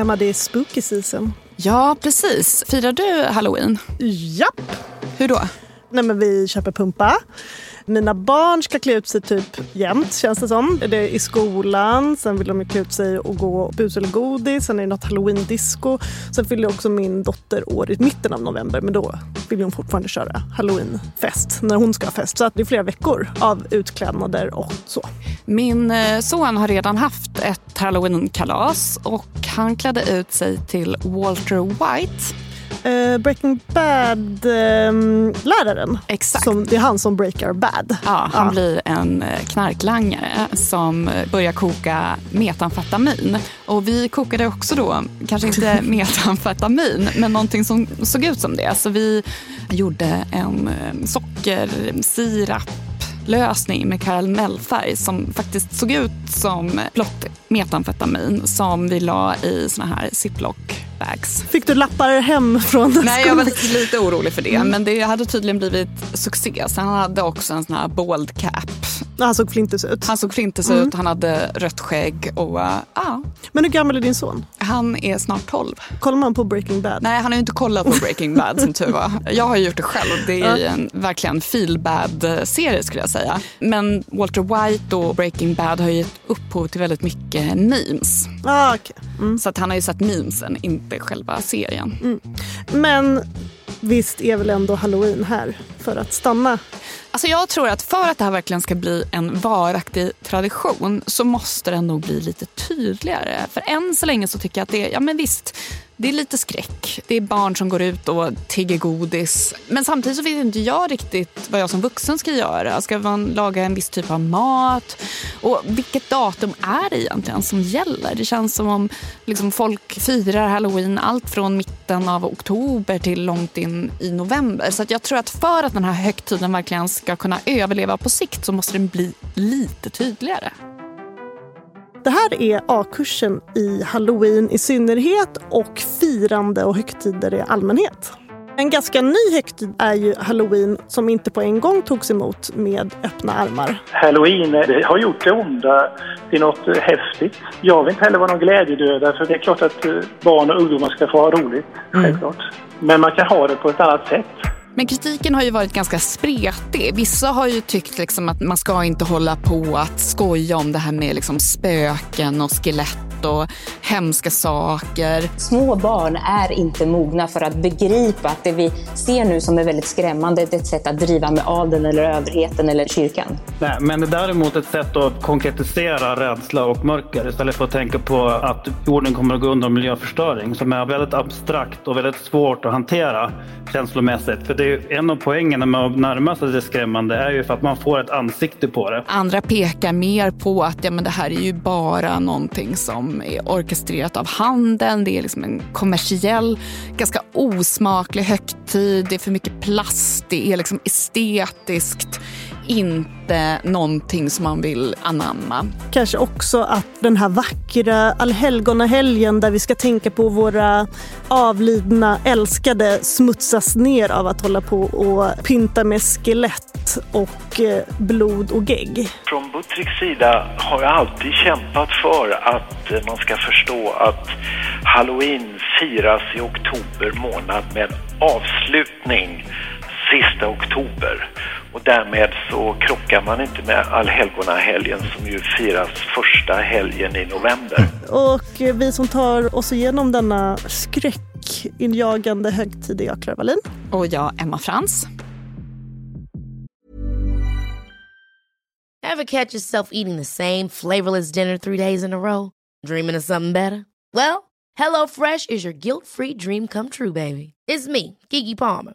Emma, det är spooky season. Ja, precis. Firar du halloween? Japp! Hur då? Nej, men vi köper pumpa. Mina barn ska klä ut sig typ jämt känns det som. Det är i skolan, sen vill de klä ut sig och gå bus eller godis, sen är det något halloween-disco. Sen fyller också min dotter år i mitten av november men då vill hon fortfarande köra halloweenfest när hon ska ha fest. Så att det är flera veckor av utklädnader och så. Min eh, son har redan haft ett halloween-kalas och han klädde ut sig till Walter White Uh, Breaking Bad-läraren. Uh, Exakt. Som, det är han som breakar bad. Ja, han ja. blir en eh, knarklangare som börjar koka metamfetamin. Och vi kokade också då, kanske inte metamfetamin, men någonting som såg ut som det. Så vi gjorde en eh, sockersirap lösning med karamellfärg som faktiskt såg ut som blått metamfetamin som vi la i såna här ziplock bags. Fick du lappar hem från Nej, jag var lite orolig för det. Mm. Men det hade tydligen blivit succé. Så han hade också en sån här bold cap. Han såg flintis ut. Han såg flintis mm. ut, han hade rött skägg och uh, ja. Men hur gammal är din son? Han är snart 12. Kollar man på Breaking Bad? Nej, han har ju inte kollat på Breaking Bad som tur var. Jag har gjort det själv. Det är en verkligen feel bad serie skulle jag säga. Men Walter White och Breaking Bad har ju gett upphov till väldigt mycket memes. Ah, okay. Mm. Så att han har ju sett memesen, inte själva serien. Mm. Men visst är väl ändå halloween här för att stanna? Alltså jag tror att för att det här verkligen ska bli en varaktig tradition så måste den nog bli lite tydligare. För än så länge så tycker jag att det är, ja men visst, det är lite skräck. Det är barn som går ut och tigger godis. Men samtidigt så vet inte jag riktigt vad jag som vuxen ska göra. Ska man laga en viss typ av mat? Och vilket datum är det egentligen som gäller? Det känns som om liksom folk firar halloween allt från mitten av oktober till långt in i november. Så jag tror att för att den här högtiden verkligen ska kunna överleva på sikt så måste den bli lite tydligare. Det här är A-kursen i halloween i synnerhet och firande och högtider i allmänhet. En ganska ny högtid är ju halloween som inte på en gång togs emot med öppna armar. Halloween har gjort det onda till något häftigt. Jag vill inte heller vara någon glädjedödare för det är klart att eh, barn och ungdomar ska få ha roligt, mm. självklart. Men man kan ha det på ett annat sätt. Men kritiken har ju varit ganska spretig. Vissa har ju tyckt liksom att man ska inte hålla på att skoja om det här med liksom spöken och skelett och hemska saker. Små barn är inte mogna för att begripa att det vi ser nu som är väldigt skrämmande är ett sätt att driva med adeln eller överheten eller kyrkan. Nej, men det är däremot ett sätt att konkretisera rädsla och mörker istället för att tänka på att jorden kommer att gå under miljöförstöring som är väldigt abstrakt och väldigt svårt att hantera känslomässigt. För det ju en av poängerna med att närma sig det skrämmande är ju för att man får ett ansikte på det. Andra pekar mer på att ja, men det här är ju bara någonting som är orkestrerat av handeln. Det är liksom en kommersiell, ganska osmaklig högtid. Det är för mycket plast. Det är liksom estetiskt inte någonting som man vill anamma. Kanske också att den här vackra allhelgonahelgen där vi ska tänka på våra avlidna älskade smutsas ner av att hålla på och pynta med skelett och eh, blod och gegg. Från Buttricks sida har jag alltid kämpat för att eh, man ska förstå att halloween firas i oktober månad med avslutning sista oktober. Och därmed så krockar man inte med allhelgonahelgen som ju firas första helgen i november. Och vi som tar oss igenom denna skräckinjagande högtid är jag, Clara Wallin. Och jag, Emma Frans. Have catch yourself eating the same flavorless dinner three days in a row? Dreaming of something better? Well, hello fresh is your guilt free dream come true baby. It's me, Gigi Palmer.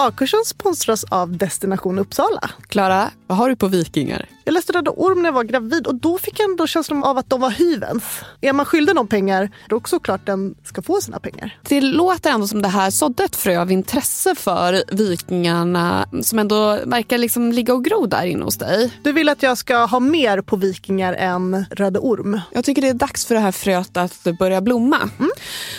A-kursen sponsras av Destination Uppsala. Klara, vad har du på Vikingar? Jag läste Röda Orm när jag var gravid och då fick jag ändå känslan av att de var hyvens. Är man skyldig någon pengar, då är det såklart den ska få sina pengar. Det låter ändå som det här sådde ett frö av intresse för Vikingarna som ändå verkar liksom ligga och gro där inne hos dig. Du vill att jag ska ha mer på Vikingar än Röda Orm? Jag tycker det är dags för det här fröet att börja blomma. Mm.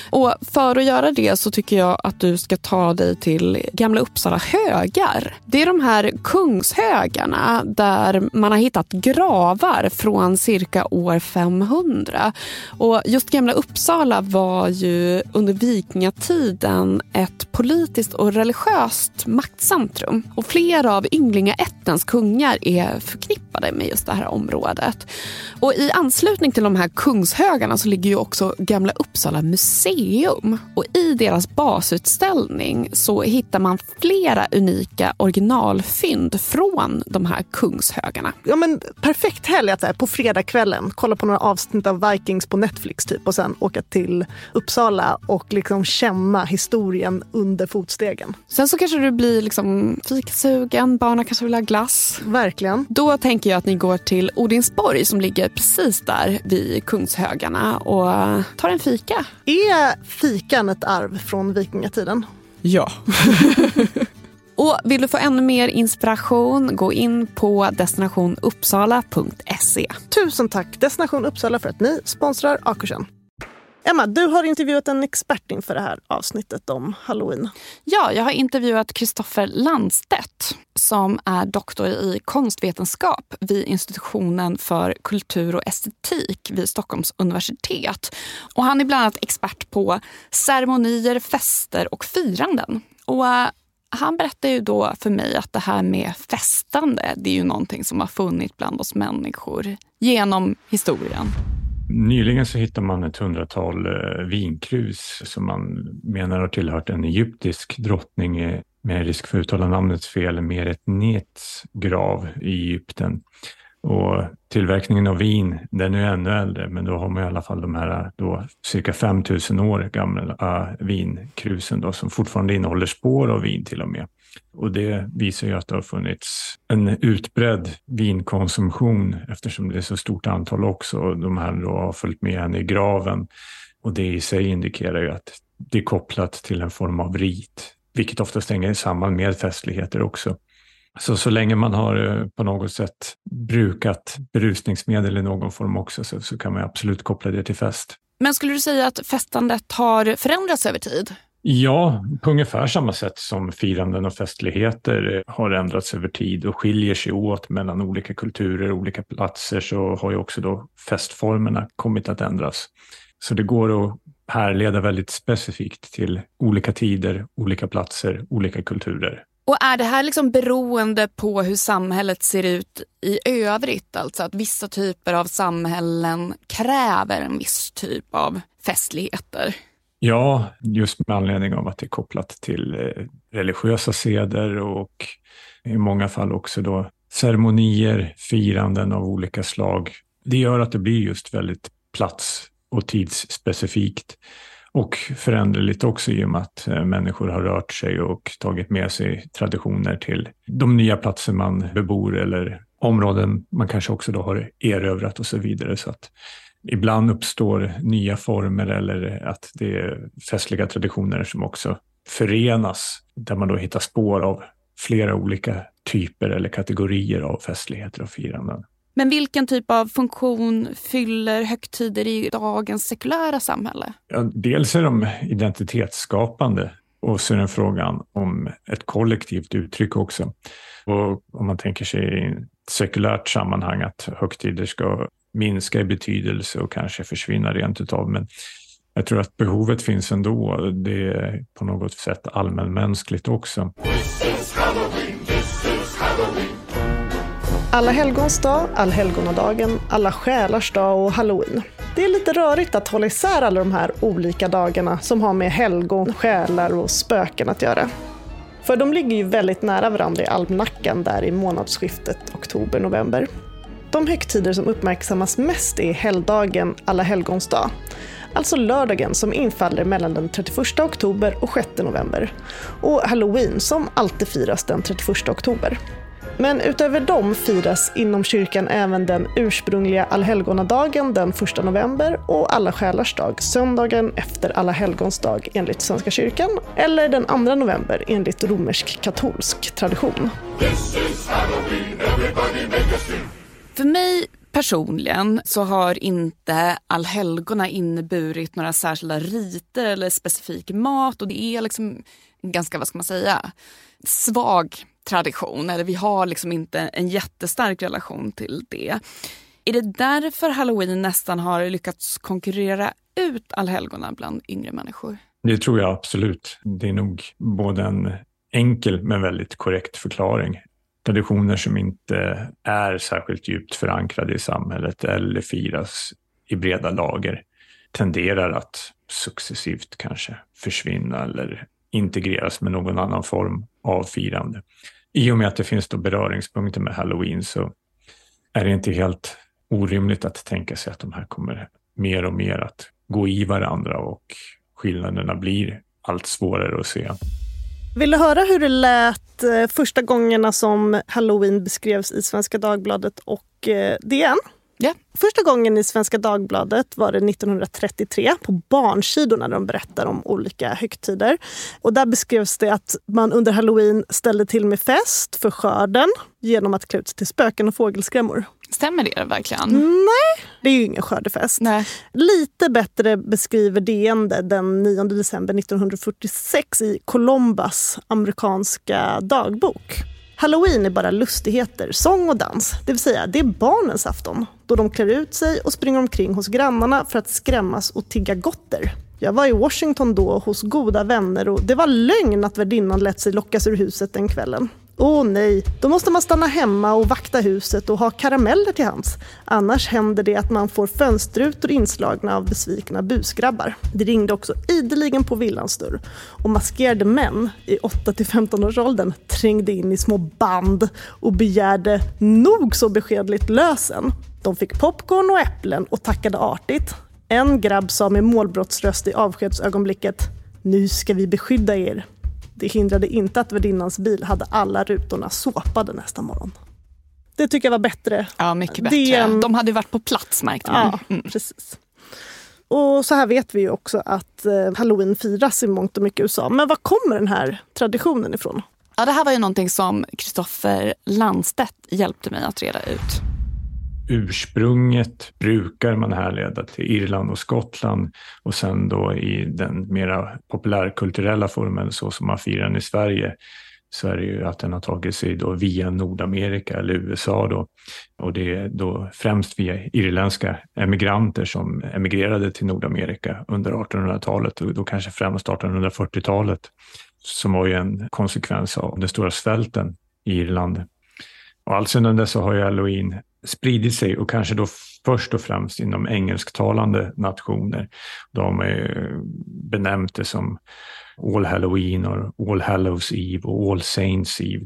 Och för att göra det så tycker jag att du ska ta dig till Gamla Uppsala högar. Det är de här kungshögarna där man har hittat gravar från cirka år 500. Och just Gamla Uppsala var ju under vikingatiden ett politiskt och religiöst maktcentrum. Och flera av ynglingaättens kungar är förknippade med just det här området. Och i anslutning till de här kungshögarna så ligger ju också Gamla Uppsala museum. Och i deras basutställning så hittar man flera unika originalfynd från de här kungshögarna. Ja, men perfekt helg att på fredagskvällen kolla på några avsnitt av Vikings på Netflix typ och sen åka till Uppsala och liksom känna historien under fotstegen. Sen så kanske du blir liksom fikasugen, barnen kanske vill ha glass. Verkligen. Då tänker jag att ni går till Odinsborg som ligger precis där vid Kungshögarna och tar en fika. Är fikan ett arv från vikingatiden? Ja. Och vill du få ännu mer inspiration, gå in på destinationuppsala.se. Tusen tack Destination Uppsala för att ni sponsrar Akursen. Emma, du har intervjuat en expert inför det här avsnittet om halloween. Ja, jag har intervjuat Kristoffer Landstedt som är doktor i konstvetenskap vid institutionen för kultur och estetik vid Stockholms universitet. Och han är bland annat expert på ceremonier, fester och firanden. Och eh, han berättar ju då för mig att det här med festande, det är ju någonting som har funnits bland oss människor genom historien. Nyligen så hittade man ett hundratal eh, vinkrus som man menar har tillhört en egyptisk drottning eh, med risk för att uttala namnet fel, Meretnets grav i Egypten. Och tillverkningen av vin, den är ännu äldre, men då har man i alla fall de här då, cirka 5000 år gamla eh, vinkrusen då, som fortfarande innehåller spår av vin till och med. Och det visar ju att det har funnits en utbredd vinkonsumtion eftersom det är så stort antal också. De här då har följt med henne i graven och det i sig indikerar ju att det är kopplat till en form av rit, vilket ofta hänger samman med festligheter också. Så, så länge man har eh, på något sätt brukat berusningsmedel i någon form också så, så kan man absolut koppla det till fest. Men skulle du säga att festandet har förändrats över tid? Ja, på ungefär samma sätt som firanden och festligheter har ändrats över tid och skiljer sig åt mellan olika kulturer och olika platser så har ju också då festformerna kommit att ändras. Så det går att härleda väldigt specifikt till olika tider, olika platser, olika kulturer. Och är det här liksom beroende på hur samhället ser ut i övrigt? Alltså att vissa typer av samhällen kräver en viss typ av festligheter? Ja, just med anledning av att det är kopplat till eh, religiösa seder och i många fall också då ceremonier, firanden av olika slag. Det gör att det blir just väldigt plats och tidsspecifikt och föränderligt också i och med att eh, människor har rört sig och tagit med sig traditioner till de nya platser man bebor eller områden man kanske också då har erövrat och så vidare. Så att ibland uppstår nya former eller att det är festliga traditioner som också förenas där man då hittar spår av flera olika typer eller kategorier av festligheter och firanden. Men vilken typ av funktion fyller högtider i dagens sekulära samhälle? Ja, dels är de identitetsskapande och så är det frågan om ett kollektivt uttryck också. Och om man tänker sig i ett sekulärt sammanhang att högtider ska minska i betydelse och kanske försvinna rent utav. Men jag tror att behovet finns ändå. Det är på något sätt allmänmänskligt också. Alla helgons dag, allhelgonadagen, alla själars dag och halloween. Det är lite rörigt att hålla isär alla de här olika dagarna som har med helgon, själar och spöken att göra. För de ligger ju väldigt nära varandra i almanackan där i månadsskiftet oktober-november. De högtider som uppmärksammas mest är helgdagen Alla helgons dag, alltså lördagen som infaller mellan den 31 oktober och 6 november, och halloween som alltid firas den 31 oktober. Men utöver dem firas inom kyrkan även den ursprungliga allhelgonadagen den 1 november och alla själars dag söndagen efter alla helgons dag enligt Svenska kyrkan eller den 2 november enligt romersk-katolsk tradition. För mig personligen så har inte allhelgona inneburit några särskilda riter eller specifik mat och det är liksom ganska, vad ska man säga, svag tradition. Eller vi har liksom inte en jättestark relation till det. Är det därför halloween nästan har lyckats konkurrera ut allhelgona bland yngre människor? Det tror jag absolut. Det är nog både en enkel men väldigt korrekt förklaring. Traditioner som inte är särskilt djupt förankrade i samhället eller firas i breda lager tenderar att successivt kanske försvinna eller integreras med någon annan form av firande. I och med att det finns då beröringspunkter med halloween så är det inte helt orimligt att tänka sig att de här kommer mer och mer att gå i varandra och skillnaderna blir allt svårare att se. Vill du höra hur det lät eh, första gångerna som halloween beskrevs i Svenska Dagbladet och eh, DN? Yeah. Första gången i Svenska Dagbladet var det 1933 på barnsidorna där de berättar om olika högtider. Och där beskrevs det att man under halloween ställde till med fest för skörden genom att klä ut sig till spöken och fågelskrämmor. Stämmer det verkligen? Nej, det är ju ingen skördefest. Nej. Lite bättre beskriver DN det den 9 december 1946 i Colombas amerikanska dagbok. Halloween är bara lustigheter, sång och dans. Det vill säga, det är barnens afton. Då de klär ut sig och springer omkring hos grannarna för att skrämmas och tigga gotter. Jag var i Washington då hos goda vänner och det var lögn att värdinnan lät sig lockas ur huset den kvällen. Åh nej, då måste man stanna hemma och vakta huset och ha karameller till hands. Annars händer det att man får fönsterrutor inslagna av besvikna busgrabbar. Det ringde också ideligen på villans dörr och maskerade män i 8-15 års åldern trängde in i små band och begärde nog så beskedligt lösen. De fick popcorn och äpplen och tackade artigt. En grabb sa med målbrottsröst i avskedsögonblicket Nu ska vi beskydda er. Det hindrade inte att värdinnans bil hade alla rutorna såpade nästa morgon. Det tycker jag var bättre. Ja, mycket bättre. En... De hade varit på plats märkte man. Ja, mm. precis. Och så här vet vi ju också att eh, halloween firas i mångt och mycket i USA. Men var kommer den här traditionen ifrån? Ja, det här var ju någonting som Kristoffer Landstedt hjälpte mig att reda ut ursprunget brukar man härleda till Irland och Skottland och sen då i den mera populärkulturella formen så som man firar den i Sverige så är det ju att den har tagit sig då via Nordamerika eller USA då. Och det är då främst via irländska emigranter som emigrerade till Nordamerika under 1800-talet och då kanske främst 1840-talet som var ju en konsekvens av den stora svälten i Irland. Och alltsedan dess så har ju halloween spridit sig och kanske då först och främst inom engelsktalande nationer. De har benämnt det som All Halloween och All Hallows Eve och All Saints Eve.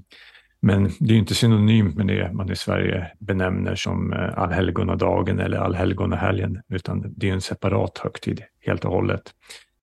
Men det är inte synonymt med det man i Sverige benämner som eh, allhelgonadagen eller allhelgonahelgen, utan det är en separat högtid helt och hållet.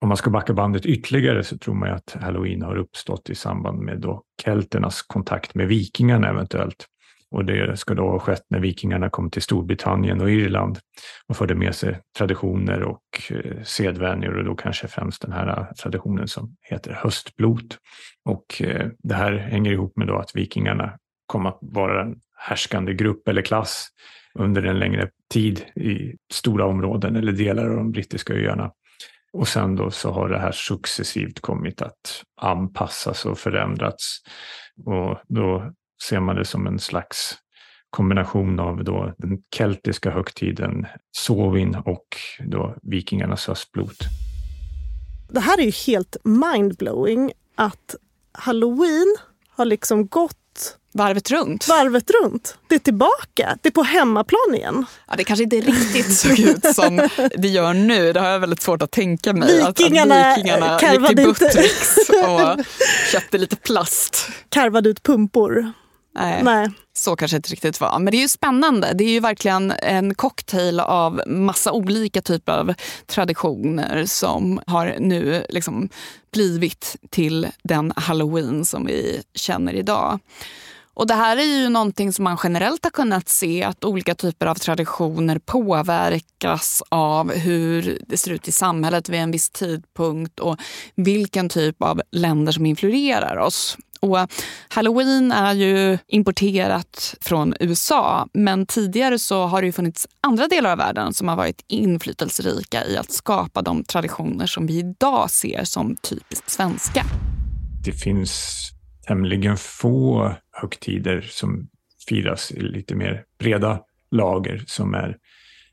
Om man ska backa bandet ytterligare så tror man att halloween har uppstått i samband med då kelternas kontakt med vikingarna eventuellt. Och det ska då ha skett när vikingarna kom till Storbritannien och Irland och förde med sig traditioner och eh, sedvänjor och då kanske främst den här eh, traditionen som heter höstblot. Och eh, det här hänger ihop med då att vikingarna kom att vara en härskande grupp eller klass under en längre tid i stora områden eller delar av de brittiska öarna. Och sen då så har det här successivt kommit att anpassas och förändrats. Och då ser man det som en slags kombination av då den keltiska högtiden Sovin och då vikingarnas höstblot. Det här är ju helt mindblowing att halloween har liksom gått Varvet runt. Varvet runt. Det är tillbaka. Det är på hemmaplan igen. Ja, det kanske inte riktigt såg ut som det gör nu. Det har jag väldigt svårt att tänka mig. Vikingarna, att, att vikingarna gick till Buttricks och köpte lite plast. Karvade ut pumpor. Nej, Nej, så kanske inte riktigt var. Men det är ju spännande. Det är ju verkligen en cocktail av massa olika typer av traditioner som har nu liksom blivit till den halloween som vi känner idag. Och Det här är ju någonting som man generellt har kunnat se att olika typer av traditioner påverkas av hur det ser ut i samhället vid en viss tidpunkt och vilken typ av länder som influerar oss. Och Halloween är ju importerat från USA men tidigare så har det ju funnits andra delar av världen som har varit inflytelserika i att skapa de traditioner som vi idag ser som typiskt svenska. Det finns tämligen få högtider som firas i lite mer breda lager som är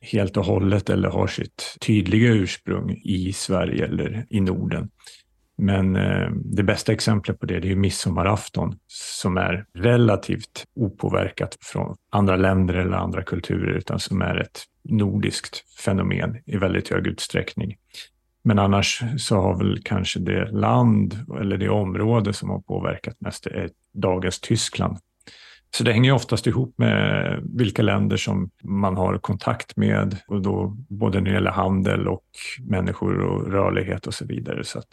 helt och hållet eller har sitt tydliga ursprung i Sverige eller i Norden. Men eh, det bästa exemplet på det, det är midsommarafton som är relativt opåverkat från andra länder eller andra kulturer utan som är ett nordiskt fenomen i väldigt hög utsträckning. Men annars så har väl kanske det land eller det område som har påverkat mest är dagens Tyskland. Så det hänger oftast ihop med vilka länder som man har kontakt med och då både när det gäller handel och människor och rörlighet och så vidare. Så att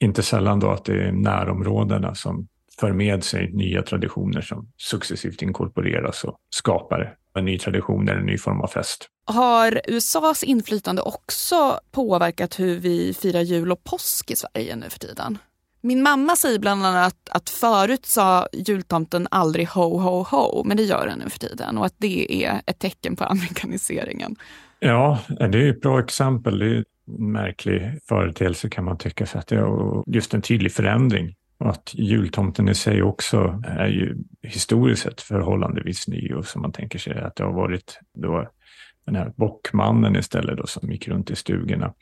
inte sällan då att det är närområdena som för med sig nya traditioner som successivt inkorporeras och skapar en ny tradition eller en ny form av fest. Har USAs inflytande också påverkat hur vi firar jul och påsk i Sverige nu för tiden? Min mamma säger bland annat att förut sa jultomten aldrig ho ho ho, men det gör den nu för tiden och att det är ett tecken på amerikaniseringen. Ja, det är ett bra exempel. Det märklig företeelse kan man tycka, för att det är just en tydlig förändring. Och att jultomten i sig också är ju historiskt sett förhållandevis ny och som man tänker sig att det har varit då den här bockmannen istället då som gick runt i stugorna.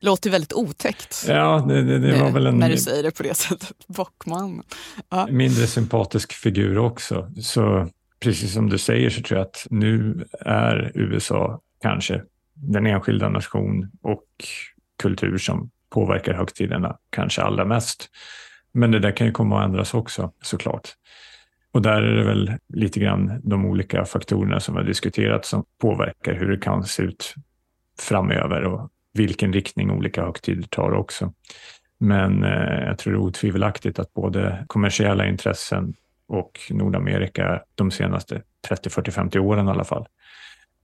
Låter väldigt otäckt. Ja, det, det, det var väl en... När du säger det på det sättet. Bockman. Ja. Mindre sympatisk figur också. Så precis som du säger så tror jag att nu är USA kanske den enskilda nation och kultur som påverkar högtiderna kanske allra mest. Men det där kan ju komma att ändras också såklart. Och där är det väl lite grann de olika faktorerna som har diskuterats som påverkar hur det kan se ut framöver och vilken riktning olika högtider tar också. Men eh, jag tror det är otvivelaktigt att både kommersiella intressen och Nordamerika de senaste 30, 40, 50 åren i alla fall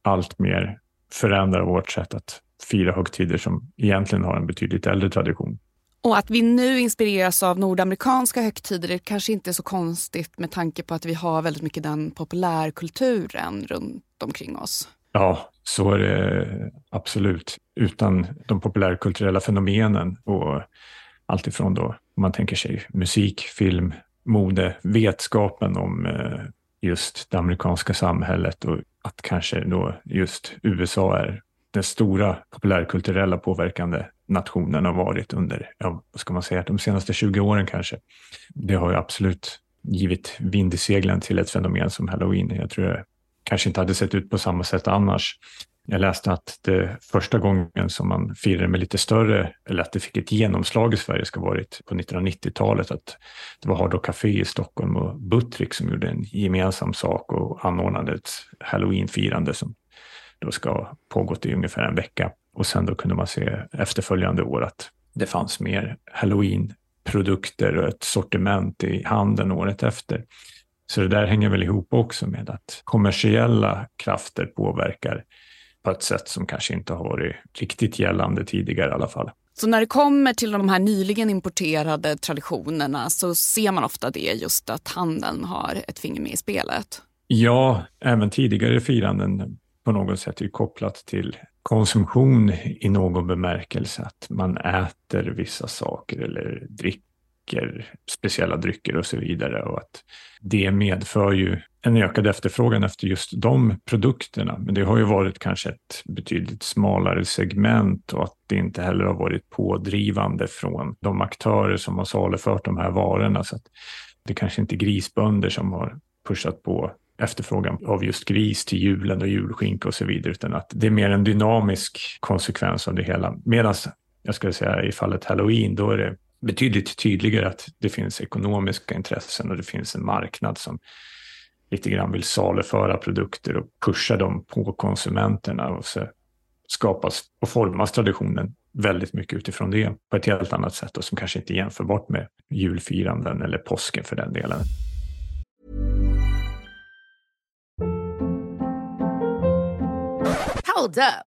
allt mer förändrar vårt sätt att fira högtider som egentligen har en betydligt äldre tradition. Och att vi nu inspireras av nordamerikanska högtider är kanske inte så konstigt med tanke på att vi har väldigt mycket den populärkulturen runt omkring oss. Ja, så är det absolut. Utan de populärkulturella fenomenen och alltifrån då, om man tänker sig musik, film, mode, vetskapen om eh, just det amerikanska samhället och att kanske då just USA är den stora populärkulturella påverkande nationen har varit under, ja, vad ska man säga, de senaste 20 åren kanske. Det har ju absolut givit vind i seglen till ett fenomen som halloween. Jag tror det kanske inte hade sett ut på samma sätt annars. Jag läste att det första gången som man firade med lite större, eller att det fick ett genomslag i Sverige ska varit på 1990-talet. Att det var Hard Rock Café i Stockholm och Buttrick som gjorde en gemensam sak och anordnade ett halloweenfirande som då ska ha pågått i ungefär en vecka. Och sen då kunde man se efterföljande år att det fanns mer halloween-produkter och ett sortiment i handeln året efter. Så det där hänger väl ihop också med att kommersiella krafter påverkar på ett sätt som kanske inte har varit riktigt gällande tidigare i alla fall. Så när det kommer till de här nyligen importerade traditionerna så ser man ofta det just att handeln har ett finger med i spelet. Ja, även tidigare firanden på något sätt är kopplat till konsumtion i någon bemärkelse, att man äter vissa saker eller dricker speciella drycker och så vidare och att det medför ju en ökad efterfrågan efter just de produkterna. Men det har ju varit kanske ett betydligt smalare segment och att det inte heller har varit pådrivande från de aktörer som har salufört de här varorna. Så att det kanske inte är grisbönder som har pushat på efterfrågan av just gris till julen och julskinka och så vidare, utan att det är mer en dynamisk konsekvens av det hela. Medan jag skulle säga i fallet halloween, då är det betydligt tydligare att det finns ekonomiska intressen och det finns en marknad som lite grann vill saluföra produkter och pusha dem på konsumenterna och så skapas och formas traditionen väldigt mycket utifrån det på ett helt annat sätt och som kanske inte är jämförbart med julfiranden eller påsken för den delen. Hold up.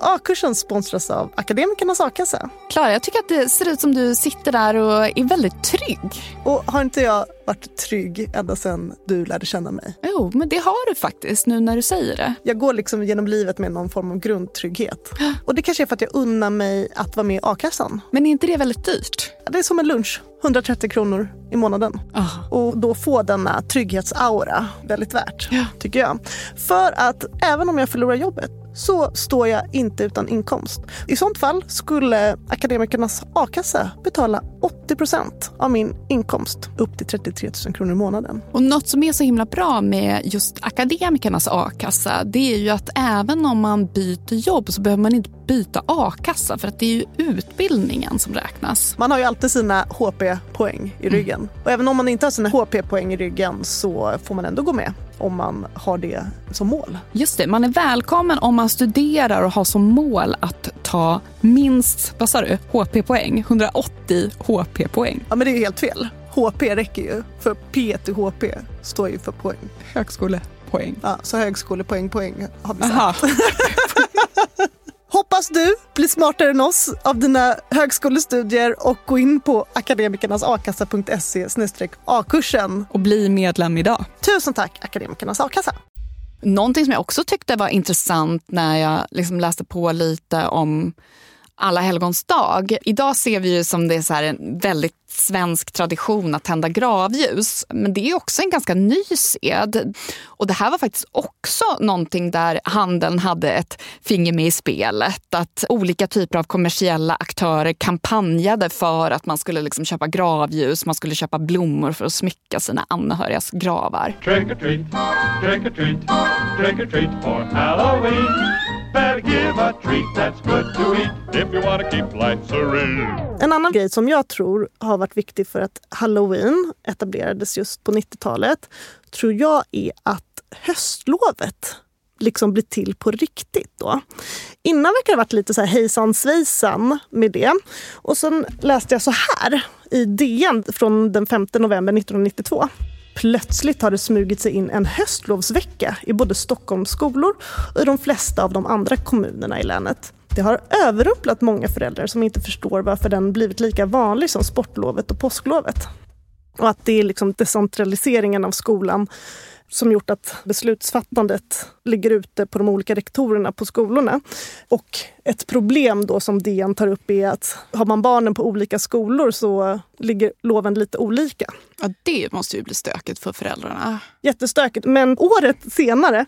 A-kursen sponsras av Akademikernas a-kassa. Klara, jag tycker att det ser ut som du sitter där och är väldigt trygg. Och har inte jag varit trygg ända sedan du lärde känna mig? Jo, men det har du faktiskt nu när du säger det. Jag går liksom genom livet med någon form av grundtrygghet. Och det kanske är för att jag unnar mig att vara med i a-kassan. Men är inte det väldigt dyrt? Det är som en lunch. 130 kronor i månaden. Oh. Och då få denna trygghetsaura väldigt värt, ja. tycker jag. För att även om jag förlorar jobbet så står jag inte utan inkomst. I sånt fall skulle Akademikernas a-kassa betala 80% av min inkomst upp till 33 000 kronor i månaden. Och något som är så himla bra med just Akademikernas a-kassa det är ju att även om man byter jobb så behöver man inte byta a-kassa för att det är ju utbildningen som räknas. Man har ju alltid sina HP-poäng i ryggen. Mm. Och även om man inte har sina HP-poäng i ryggen så får man ändå gå med om man har det som mål. Just det, man är välkommen om man studerar och har som mål att ta minst, vad sa du, HP-poäng? 180 HP-poäng. Ja men det är helt fel. HP räcker ju, för P till HP står ju för poäng. Högskolepoäng. Ja, så högskolepoäng, poäng har vi sagt. Hoppas du blir smartare än oss av dina högskolestudier och gå in på akademikernasakassa.se a-kursen. Och bli medlem idag. Tusen tack Akademikernas a-kassa. Någonting som jag också tyckte var intressant när jag liksom läste på lite om alla helgons dag. Idag ser vi ju som det är så en väldigt svensk tradition att tända gravljus. Men det är också en ganska ny sed. Och det här var faktiskt också någonting där handeln hade ett finger med i spelet. Att olika typer av kommersiella aktörer kampanjade för att man skulle liksom köpa gravljus, man skulle köpa blommor för att smycka sina anhörigas gravar. Trick or treat, trick or treat, trick or treat for Halloween. Better give a treat that's good to eat if you wanna keep life serene. En annan grej som jag tror har varit viktig för att halloween etablerades just på 90-talet tror jag är att höstlovet liksom blir till på riktigt. Då. Innan verkar det ha varit lite så här hejsan svejsan med det. Och sen läste jag så här i DN från den 5 november 1992. Plötsligt har det smugit sig in en höstlovsvecka i både Stockholms skolor och i de flesta av de andra kommunerna i länet. Det har överrumplat många föräldrar som inte förstår varför den blivit lika vanlig som sportlovet och påsklovet. Och att det är liksom decentraliseringen av skolan som gjort att beslutsfattandet ligger ute på de olika rektorerna på skolorna. Och ett problem då som DN tar upp är att har man barnen på olika skolor så ligger loven lite olika. Ja, det måste ju bli stökigt för föräldrarna. Jättestökigt. Men året senare,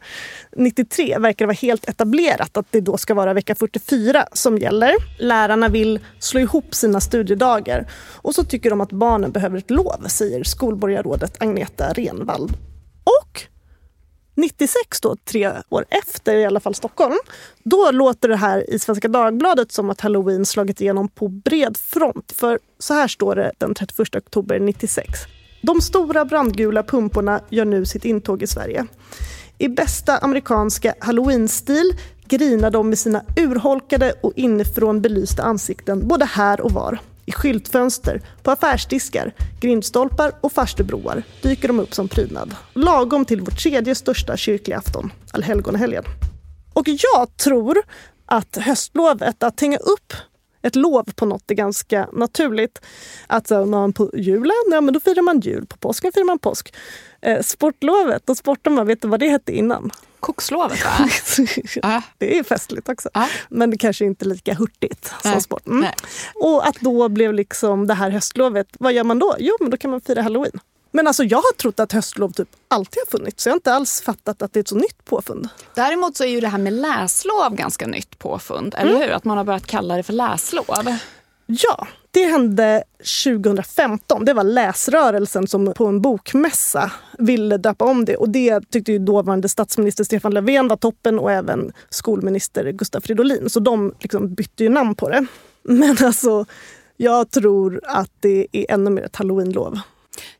93, verkar det vara helt etablerat att det då ska vara vecka 44 som gäller. Lärarna vill slå ihop sina studiedagar och så tycker de att barnen behöver ett lov, säger skolborgarrådet Agneta Renvall. Och 96 då, tre år efter i alla fall Stockholm, då låter det här i Svenska Dagbladet som att halloween slagit igenom på bred front. För så här står det den 31 oktober 96. De stora brandgula pumporna gör nu sitt intåg i Sverige. I bästa amerikanska halloweenstil grinar de med sina urholkade och inifrån belysta ansikten både här och var. I skyltfönster, på affärsdiskar, grindstolpar och farstubroar dyker de upp som prydnad. Lagom till vår tredje största kyrkliga afton, allhelgonahelgen. Och jag tror att höstlovet, att hänga upp ett lov på något är ganska naturligt. Att så, man på julen, ja men då firar man jul. På påsken firar man påsk. Eh, sportlovet, då sportar man, vet du vad det hette innan? Kokslovet va? det är festligt också. Men det kanske inte är lika hurtigt som sport. Mm. Och att då blev liksom det här höstlovet, vad gör man då? Jo, men då kan man fira halloween. Men alltså jag har trott att höstlov typ alltid har funnits. Så jag har inte alls fattat att det är ett så nytt påfund. Däremot så är ju det här med läslov ganska nytt påfund, eller hur? Att man har börjat kalla det för läslov. Ja, det hände 2015. Det var läsrörelsen som på en bokmässa ville döpa om det. Och det tyckte ju dåvarande statsminister Stefan Löfven var toppen och även skolminister Gustav Fridolin. Så de liksom bytte ju namn på det. Men alltså, jag tror att det är ännu mer ett halloweenlov.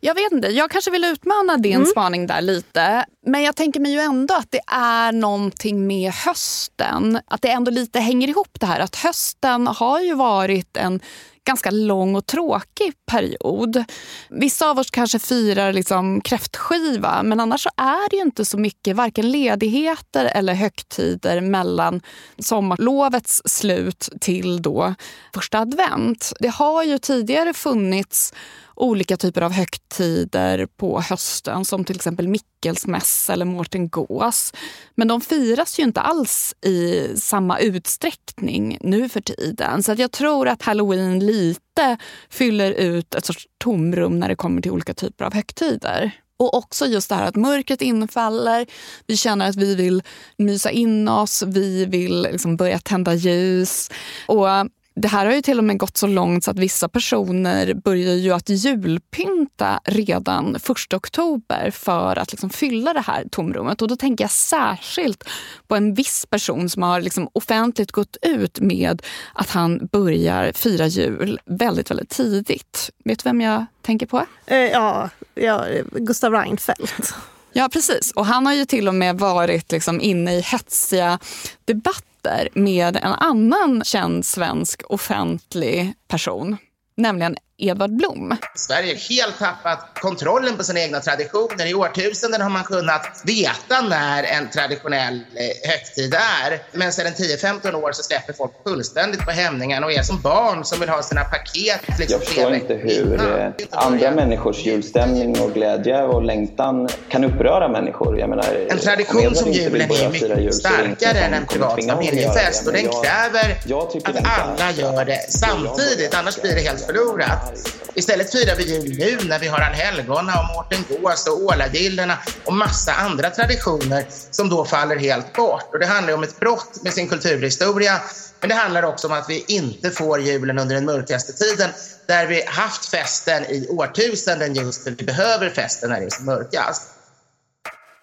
Jag vet inte, jag kanske vill utmana din Mm. spaning där lite. Men jag tänker mig ju ändå att det är någonting med hösten. Att det ändå lite hänger ihop det här. Att hösten har ju varit en ganska lång och tråkig period. Vissa av oss kanske firar liksom kräftskiva men annars så är det ju inte så mycket varken ledigheter eller högtider mellan sommarlovets slut till då första advent. Det har ju tidigare funnits olika typer av högtider på hösten som till exempel Mickelsmäss eller Mårten Gås. Men de firas ju inte alls i samma utsträckning nu för tiden. Så att jag tror att halloween lite fyller ut ett sorts tomrum när det kommer till olika typer av högtider. Och också just det här att mörkret infaller, vi känner att vi vill mysa in oss, vi vill liksom börja tända ljus. Och det här har ju till och med gått så långt så att vissa personer börjar ju att julpynta redan 1 oktober för att liksom fylla det här tomrummet. Och då tänker jag särskilt på en viss person som har liksom offentligt gått ut med att han börjar fira jul väldigt, väldigt tidigt. Vet du vem jag tänker på? Eh, ja, ja, Gustav Reinfeldt. Ja, precis. Och han har ju till och med varit liksom inne i hetsiga debatter med en annan känd svensk offentlig person, nämligen Edvard Blom. Sverige har helt tappat kontrollen på sina egna traditioner. I årtusenden har man kunnat veta när en traditionell eh, högtid är. Men sedan 10-15 år så släpper folk fullständigt på hämningen och är som barn som vill ha sina paket. Liksom Jag förstår inte hur eh, andra människors julstämning och glädje och längtan kan uppröra människor. Jag menar, En tradition som julen är mycket starkare än en privat familjefest och den kräver att alla gör det samtidigt, annars blir det helt förlorat. Istället firar vi jul nu när vi har allhelgona och Mårten Gås och Ålagillena och massa andra traditioner som då faller helt bort. Och det handlar om ett brott med sin kulturhistoria men det handlar också om att vi inte får julen under den mörkaste tiden där vi haft festen i årtusenden just för vi behöver festen när det är som mörkast.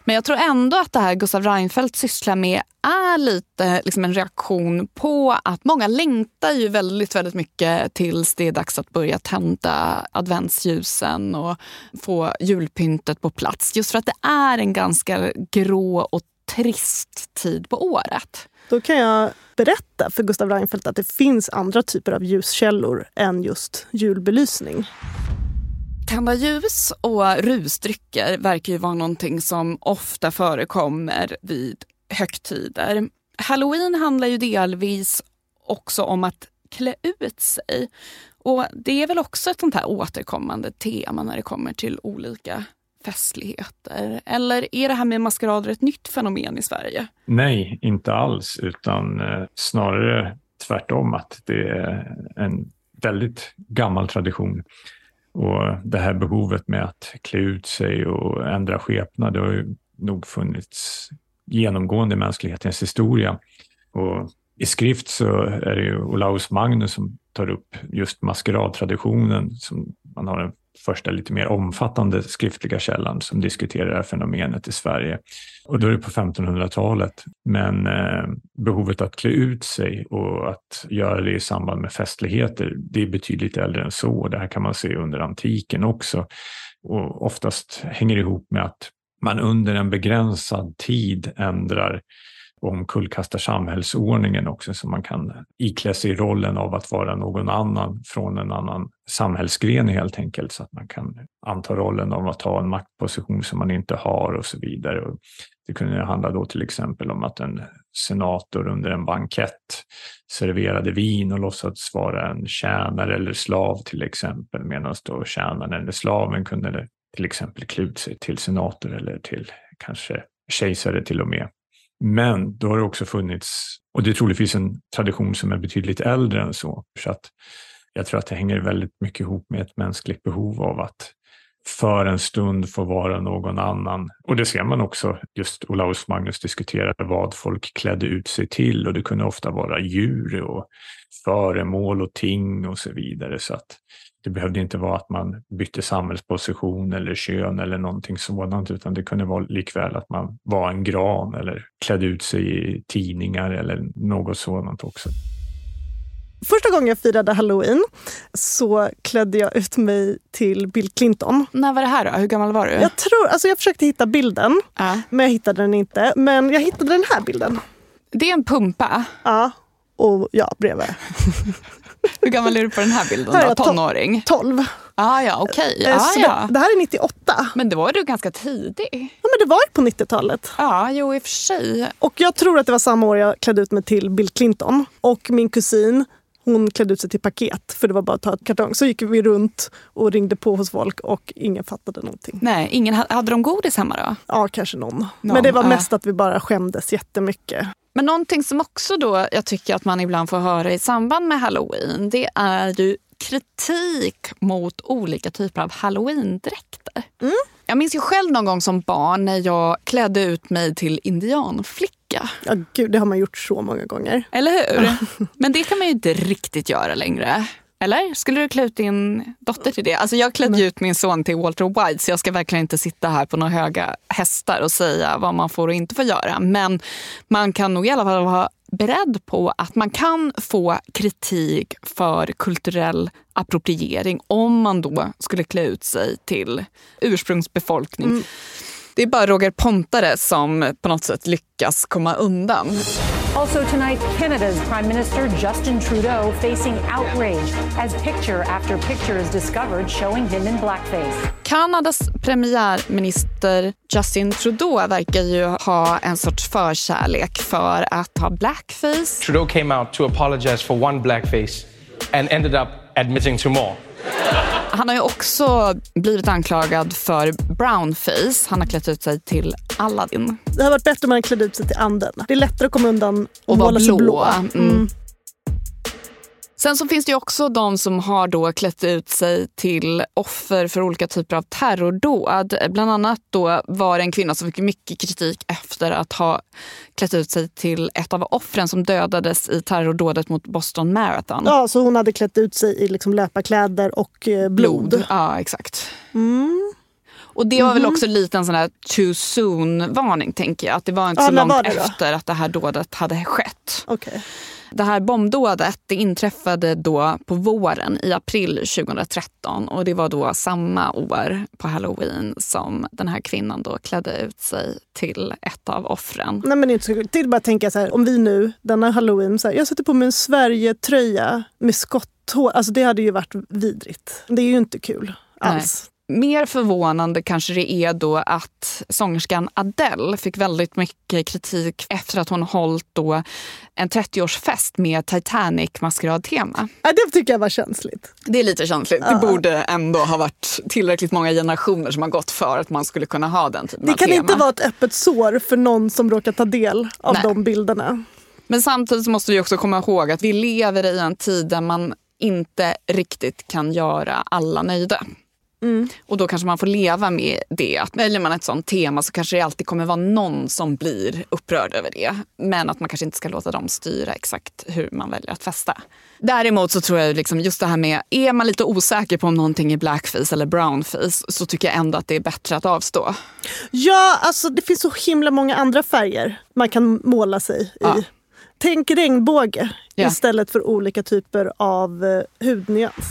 Men jag tror ändå att det här Gustav Reinfeldt sysslar med är lite liksom en reaktion på att många längtar ju väldigt, väldigt mycket tills det är dags att börja tända adventsljusen och få julpyntet på plats. Just för att det är en ganska grå och trist tid på året. Då kan jag berätta för Gustav Reinfeldt att det finns andra typer av ljuskällor än just julbelysning. Tända ljus och rusdrycker verkar ju vara någonting som ofta förekommer vid högtider. Halloween handlar ju delvis också om att klä ut sig. Och Det är väl också ett sånt här återkommande tema när det kommer till olika festligheter? Eller är det här med maskerader ett nytt fenomen i Sverige? Nej, inte alls, utan eh, snarare tvärtom att det är en väldigt gammal tradition. Och det här behovet med att klä ut sig och ändra skepnad, det har ju nog funnits genomgående i mänsklighetens historia. Och i skrift så är det ju Olaus Magnus som tar upp just maskeradtraditionen som man har den första lite mer omfattande skriftliga källan som diskuterar det här fenomenet i Sverige. Och då är det på 1500-talet. Men eh, behovet att klä ut sig och att göra det i samband med festligheter, det är betydligt äldre än så. Det här kan man se under antiken också. Och oftast hänger det ihop med att man under en begränsad tid ändrar och omkullkastar samhällsordningen också så man kan iklä sig rollen av att vara någon annan från en annan samhällsgren helt enkelt så att man kan anta rollen av att ha en maktposition som man inte har och så vidare. Och det kunde handla då till exempel om att en senator under en bankett serverade vin och låtsades vara en tjänare eller slav till exempel medan då tjänaren eller slaven kunde till exempel klä ut sig till senator eller till kanske kejsare till och med. Men då har det också funnits, och det är troligtvis en tradition som är betydligt äldre än så, så att jag tror att det hänger väldigt mycket ihop med ett mänskligt behov av att för en stund få vara någon annan. Och det ser man också, just Olaus Magnus diskuterade vad folk klädde ut sig till och det kunde ofta vara djur och föremål och ting och så vidare. Så att det behövde inte vara att man bytte samhällsposition eller kön eller någonting sådant, utan det kunde vara likväl att man var en gran eller klädde ut sig i tidningar eller något sådant också. Första gången jag firade halloween så klädde jag ut mig till Bill Clinton. När var det här då? Hur gammal var du? Jag, tror, alltså jag försökte hitta bilden, äh. men jag hittade den inte. Men jag hittade den här bilden. Det är en pumpa? Ja, och jag bredvid. Hur gammal är du på den här bilden? Här då? Tonåring? 12. Ah, ja, okej. Okay. Ah, ja. det, det, här är 98. Men då var du ganska tidig. Ja, men det var på 90-talet. Ja, jo i och för sig. Och jag tror att det var samma år jag klädde ut mig till Bill Clinton. Och min kusin hon klädde ut sig till paket för det var bara att ta ett kartong. Så gick vi runt och ringde på hos folk och ingen fattade någonting. Nej, ingen, hade de godis hemma då? Ja, kanske någon. någon Men det var mest att vi bara skämdes jättemycket. Men någonting som också då jag tycker att man ibland får höra i samband med halloween, det är ju kritik mot olika typer av halloweendräkter. Mm. Jag minns ju själv någon gång som barn när jag klädde ut mig till indianflicka. Ja, gud, det har man gjort så många gånger. Eller hur? Men det kan man ju inte riktigt göra längre. Eller? Skulle du klä ut din dotter till det? Alltså jag klädde ut min son till Walter White så jag ska verkligen inte sitta här på några höga hästar och säga vad man får och inte får göra. Men man kan nog i alla fall vara beredd på att man kan få kritik för kulturell appropriering om man då skulle klä ut sig till ursprungsbefolkning. Mm. Det är bara Roger Pontare som på något sätt lyckas komma undan. Also tonight, Canada's Prime Minister Justin Trudeau facing outrage as picture after picture is discovered showing him in blackface. Kanadas premiärminister Justin Trudeau verkar ju ha en sorts förkärlek för att ha blackface. Trudeau came out to apologize for one blackface and ended up admitting to more. Han har ju också blivit anklagad för brownface. Han har klätt ut sig till Aladdin. Det hade varit bättre om han klädde ut sig till anden. Det är lättare att komma undan och, och vara blå. blå. Mm. Mm. Sen så finns det också de som har då klätt ut sig till offer för olika typer av terrordåd. Bland annat då var det en kvinna som fick mycket kritik efter att ha klätt ut sig till ett av offren som dödades i terrordådet mot Boston Marathon. Ja, så hon hade klätt ut sig i liksom löparkläder och eh, blod. blod. Ja, exakt. Mm. Och det var mm -hmm. väl mhm. också lite en sån här too soon-varning tänker jag. Att det var inte så långt efter att det här dådet hade skett. Okay. Det här bombdådet det inträffade då på våren i april 2013 och det var då samma år på halloween som den här kvinnan då klädde ut sig till ett av offren. Nej men det är inte så kul. Det är bara att tänka så här, om vi nu denna halloween, så här, jag sätter på mig en Sverige-tröja med skotthår. Alltså det hade ju varit vidrigt. Det är ju inte kul alls. Nej. Mer förvånande kanske det är då att sångerskan Adele fick väldigt mycket kritik efter att hon hållit då en 30-årsfest med Titanic-maskeradtema. Ja, det tycker jag var känsligt. Det är lite känsligt. Ja. Det borde ändå ha varit tillräckligt många generationer som har gått för att man skulle kunna ha den typen Det av kan tema. inte vara ett öppet sår för någon som råkar ta del av Nej. de bilderna. Men samtidigt måste vi också komma ihåg att vi lever i en tid där man inte riktigt kan göra alla nöjda. Mm. Och då kanske man får leva med det. Att väljer man ett sånt tema så kanske det alltid kommer vara någon som blir upprörd över det. Men att man kanske inte ska låta dem styra exakt hur man väljer att festa. Däremot så tror jag liksom just det här med, är man lite osäker på om någonting är blackface eller brownface så tycker jag ändå att det är bättre att avstå. Ja, alltså det finns så himla många andra färger man kan måla sig i. Ja. Tänk regnbåge Ja. istället för olika typer av eh, hudnyans.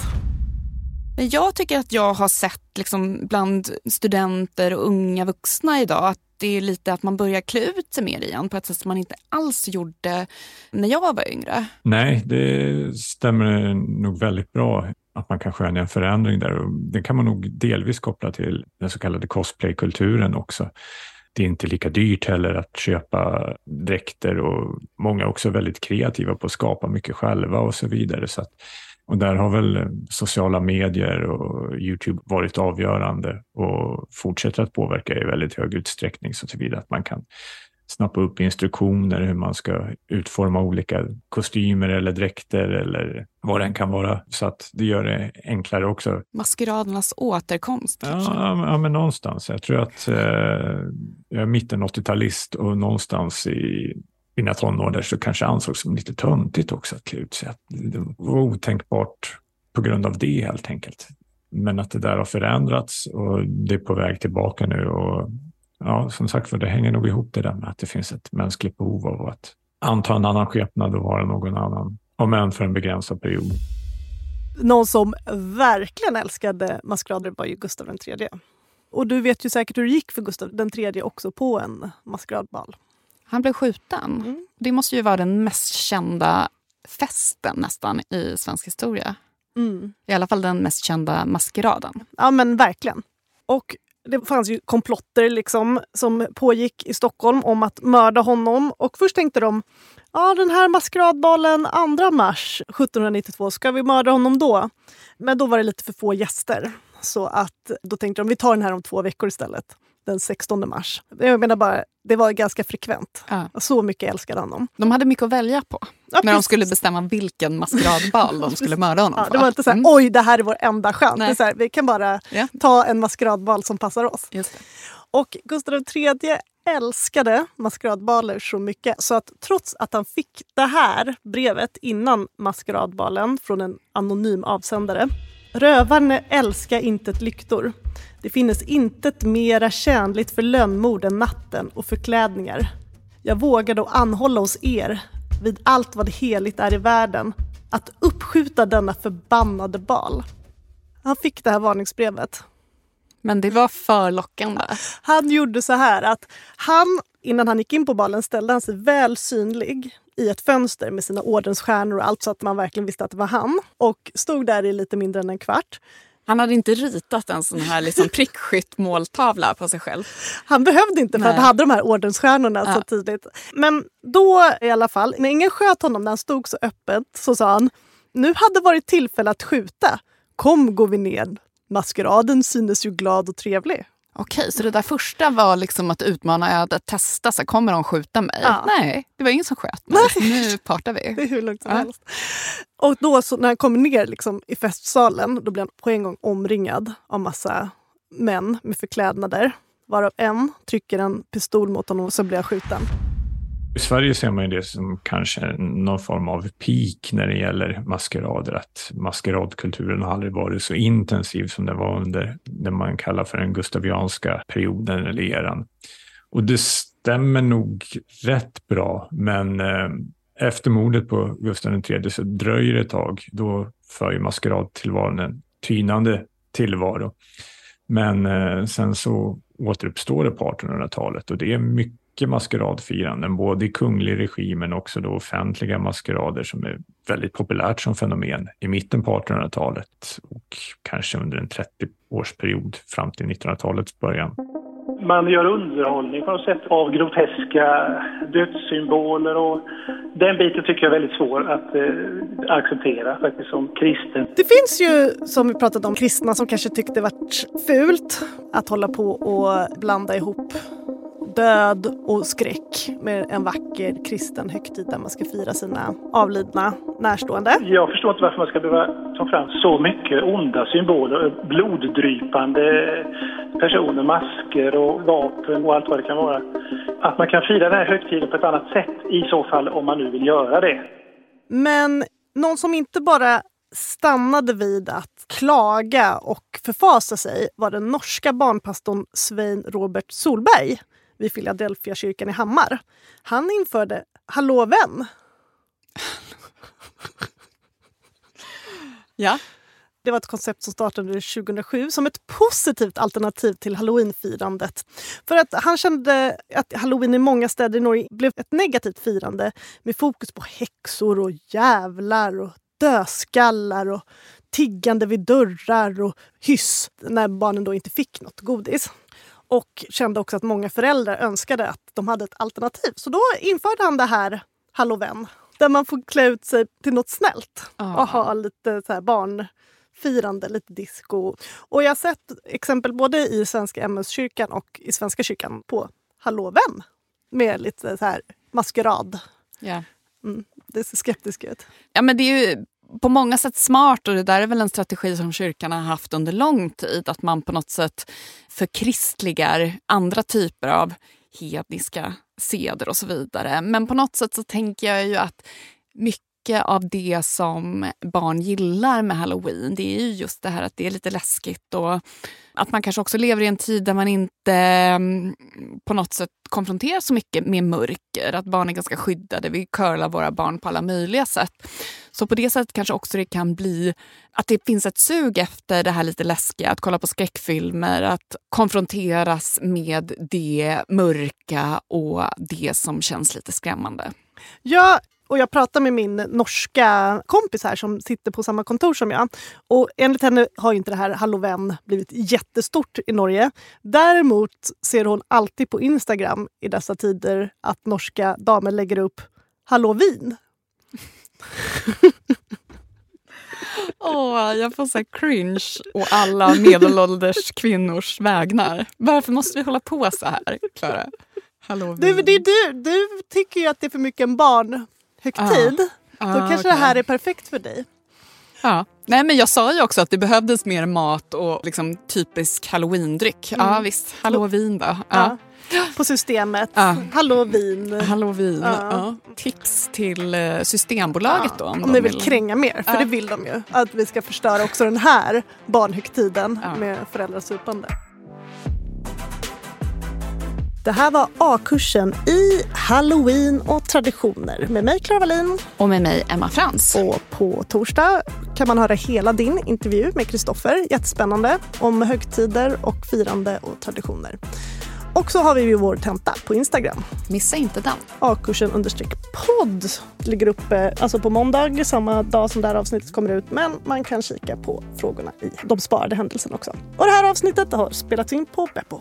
Men jag tycker att jag har sett liksom bland studenter och unga vuxna idag att det är lite att man börjar klä ut sig mer igen på ett sätt som man inte alls gjorde när jag var yngre. Nej, det stämmer nog väldigt bra att man kan skönja en förändring där. Och det kan man nog delvis koppla till den så kallade cosplaykulturen också. Det är inte lika dyrt heller att köpa dräkter och många är också väldigt kreativa på att skapa mycket själva och så vidare. Så att, och där har väl sociala medier och Youtube varit avgörande och fortsätter att påverka i väldigt hög utsträckning så tillvida att man kan snappa upp instruktioner hur man ska utforma olika kostymer eller dräkter eller vad det än kan vara. Så att det gör det enklare också. Maskeradernas återkomst kanske. Ja, ja men någonstans. Jag tror att eh, jag är mitten 80-talist och någonstans i mina tonår så kanske ansågs som lite töntigt också att klä ut sig. Att det var otänkbart på grund av det helt enkelt. Men att det där har förändrats och det är på väg tillbaka nu. Och ja, som sagt för det hänger nog ihop det där med att det finns ett mänskligt behov av att anta en annan skepnad och vara någon annan. Om än för en begränsad period. Någon som verkligen älskade maskerader var ju Gustav III. Och du vet ju säkert hur det gick för Gustav III också på en maskeradbal. Han blev skjuten. Det måste ju vara den mest kända festen nästan i svensk historia. Mm. I alla fall den mest kända maskeraden. Ja men verkligen. Och det fanns ju komplotter liksom, som pågick i Stockholm om att mörda honom. Och först tänkte de, ja den här maskeradbalen 2 mars 1792, ska vi mörda honom då? Men då var det lite för få gäster. Så att då tänkte de, vi tar den här om två veckor istället. Den 16 mars. Jag menar bara, det var ganska frekvent. Så mycket älskade han dem. De hade mycket att välja på Ja, när de skulle bestämma vilken maskeradbal de skulle mörda honom Ja, det var inte så här, Mm. oj det här är vår enda chans. Det är så här, vi kan bara Ja. ta en maskeradbal som passar oss. Och Gustav III älskade maskeradbaler så mycket så att trots att han fick det här brevet innan maskeradbalen från en anonym avsändare. Rövarne älska intet lyktor. Det finnes intet mera tjänligt för lönnmord än natten och förklädningar. Jag vågar då anhålla hos er, vid allt vad heligt är i världen, att uppskjuta denna förbannade bal. Han fick det här varningsbrevet. Men det var för lockande. Han gjorde så här att han, innan han gick in på balen, ställde han sig väl synlig i ett fönster med sina ordensstjärnor och allt så att man verkligen visste att det var han. Och stod där i lite mindre än en kvart. Han hade inte ritat en sån här liksom prickskytt måltavla på sig själv. Han behövde inte för Nej. han hade de här ordensstjärnorna så Ja. tidigt. Men då i alla fall, när ingen sköt honom när han stod så öppet så sa han Nu hade varit tillfälle att skjuta. Kom går vi ned. Maskeraden synes ju glad och trevlig. Okej, så det där första var liksom att utmana ödet, testa, så här, kommer de skjuta mig? Ja. Nej, det var ingen som sköt mig. Nu partar vi. Det är hur lugnt som Ja. helst. Och då så, när han kommer ner liksom, i festsalen då blir han på en gång omringad av massa män med förklädnader. Varav en trycker en pistol mot honom och så blir han skjuten. I Sverige ser man ju det som kanske någon form av peak när det gäller maskerader. Att maskeradkulturen har aldrig varit så intensiv som den var under det man kallar för den gustavianska perioden eller eran. Och det stämmer nog rätt bra, men eh, Efter mordet på Gustav III så dröjer det ett tag. Då för ju maskeradtillvaron en tynande tillvaro. Men eh, sen så återuppstår det på 1800-talet och det är mycket maskeradfiranden, både i kunglig regi men också då offentliga maskerader som är väldigt populärt som fenomen i mitten på 1800-talet och kanske under en 30-årsperiod fram till 1900-talets början. Man gör underhållning på något sätt av groteska dödssymboler och den biten tycker jag är väldigt svår att eh, acceptera faktiskt som kristen. Det finns ju, som vi pratat om, kristna som kanske tyckte det varit fult att hålla på och blanda ihop död och skräck med en vacker kristen högtid där man ska fira sina avlidna närstående. Jag förstår inte varför man ska behöva ta fram så mycket onda symboler, bloddrypande personer, masker och vapen och allt vad det kan vara. Att man kan fira den här högtiden på ett annat sätt i så fall om man nu vill göra det. Men någon som inte bara stannade vid att klaga och förfasa sig var den norska barnpastorn Svein Robert Solberg vid Philadelphia kyrkan i Hammar. Han införde Hallå vän. ja. Det var ett koncept som startade 2007 som ett positivt alternativ till halloweenfirandet. För att han kände att halloween i många städer i Norge blev ett negativt firande med fokus på häxor och jävlar och dödskallar och tiggande vid dörrar och hyss när barnen då inte fick något godis och kände också att många föräldrar önskade att de hade ett alternativ. Så då införde han det här Halloween där man får klä ut sig till något snällt Ah. och ha lite så här barnfirande, lite disco. Och jag har sett exempel både i Svenska MS-kyrkan och i Svenska kyrkan på Halloween med lite så här maskerad. Ja. Mm, det ser skeptiskt ut. Ja, men det är ju på många sätt smart och det där är väl en strategi som kyrkan har haft under lång tid. Att man på något sätt förkristligar andra typer av hedniska seder och så vidare. Men på något sätt så tänker jag ju att mycket av det som barn gillar med halloween det är ju just det här att det är lite läskigt och att man kanske också lever i en tid där man inte mm, på något sätt konfronteras så mycket med mörker. Att barn är ganska skyddade. Vi curlar våra barn på alla möjliga sätt. Så på det sättet kanske också det kan bli att det finns ett sug efter det här lite läskiga. Att kolla på skräckfilmer, att konfronteras med det mörka och det som känns lite skrämmande. Ja, och jag pratade med min norska kompis här som sitter på samma kontor som jag. Och enligt henne har inte det här Halloween blivit jättestort i Norge. Däremot ser hon alltid på Instagram i dessa tider att norska damer lägger upp Halloween. Åh, jag får så cringe och alla medelålders kvinnors vägnar. Varför måste vi hålla på så här, Klara? Halloween. Du, det, du, du tycker ju att det är för mycket en barnhögtid. Ah. Då Ah, kanske det här är perfekt för dig. Ja. Nej, men jag sa ju också att det behövdes mer mat och liksom typisk halloweendryck. Ja Mm. visst, halloween då. Ja. Ja. På systemet. Ja. Halloween. Halloween. Ja. Ja. Tips till eh, Systembolaget då. Om ni vill kränga mer, för Ja. det vill de ju. Att vi ska förstöra också den här barnhögtiden Ja. med föräldrasupande. Det här var A-kursen i Halloween och traditioner med mig Clara Wallin. Och med mig Emma Frans. Och på torsdag kan man höra hela din intervju med Kristoffer. Jättespännande. Om högtider och firande och traditioner. Och så har vi ju vår tenta på Instagram. Missa inte den. A-kursen understreck podd ligger uppe alltså på måndag, samma dag som det här avsnittet kommer ut. Men man kan kika på frågorna i de sparade händelserna också. Och det här avsnittet har spelats in på Beppo.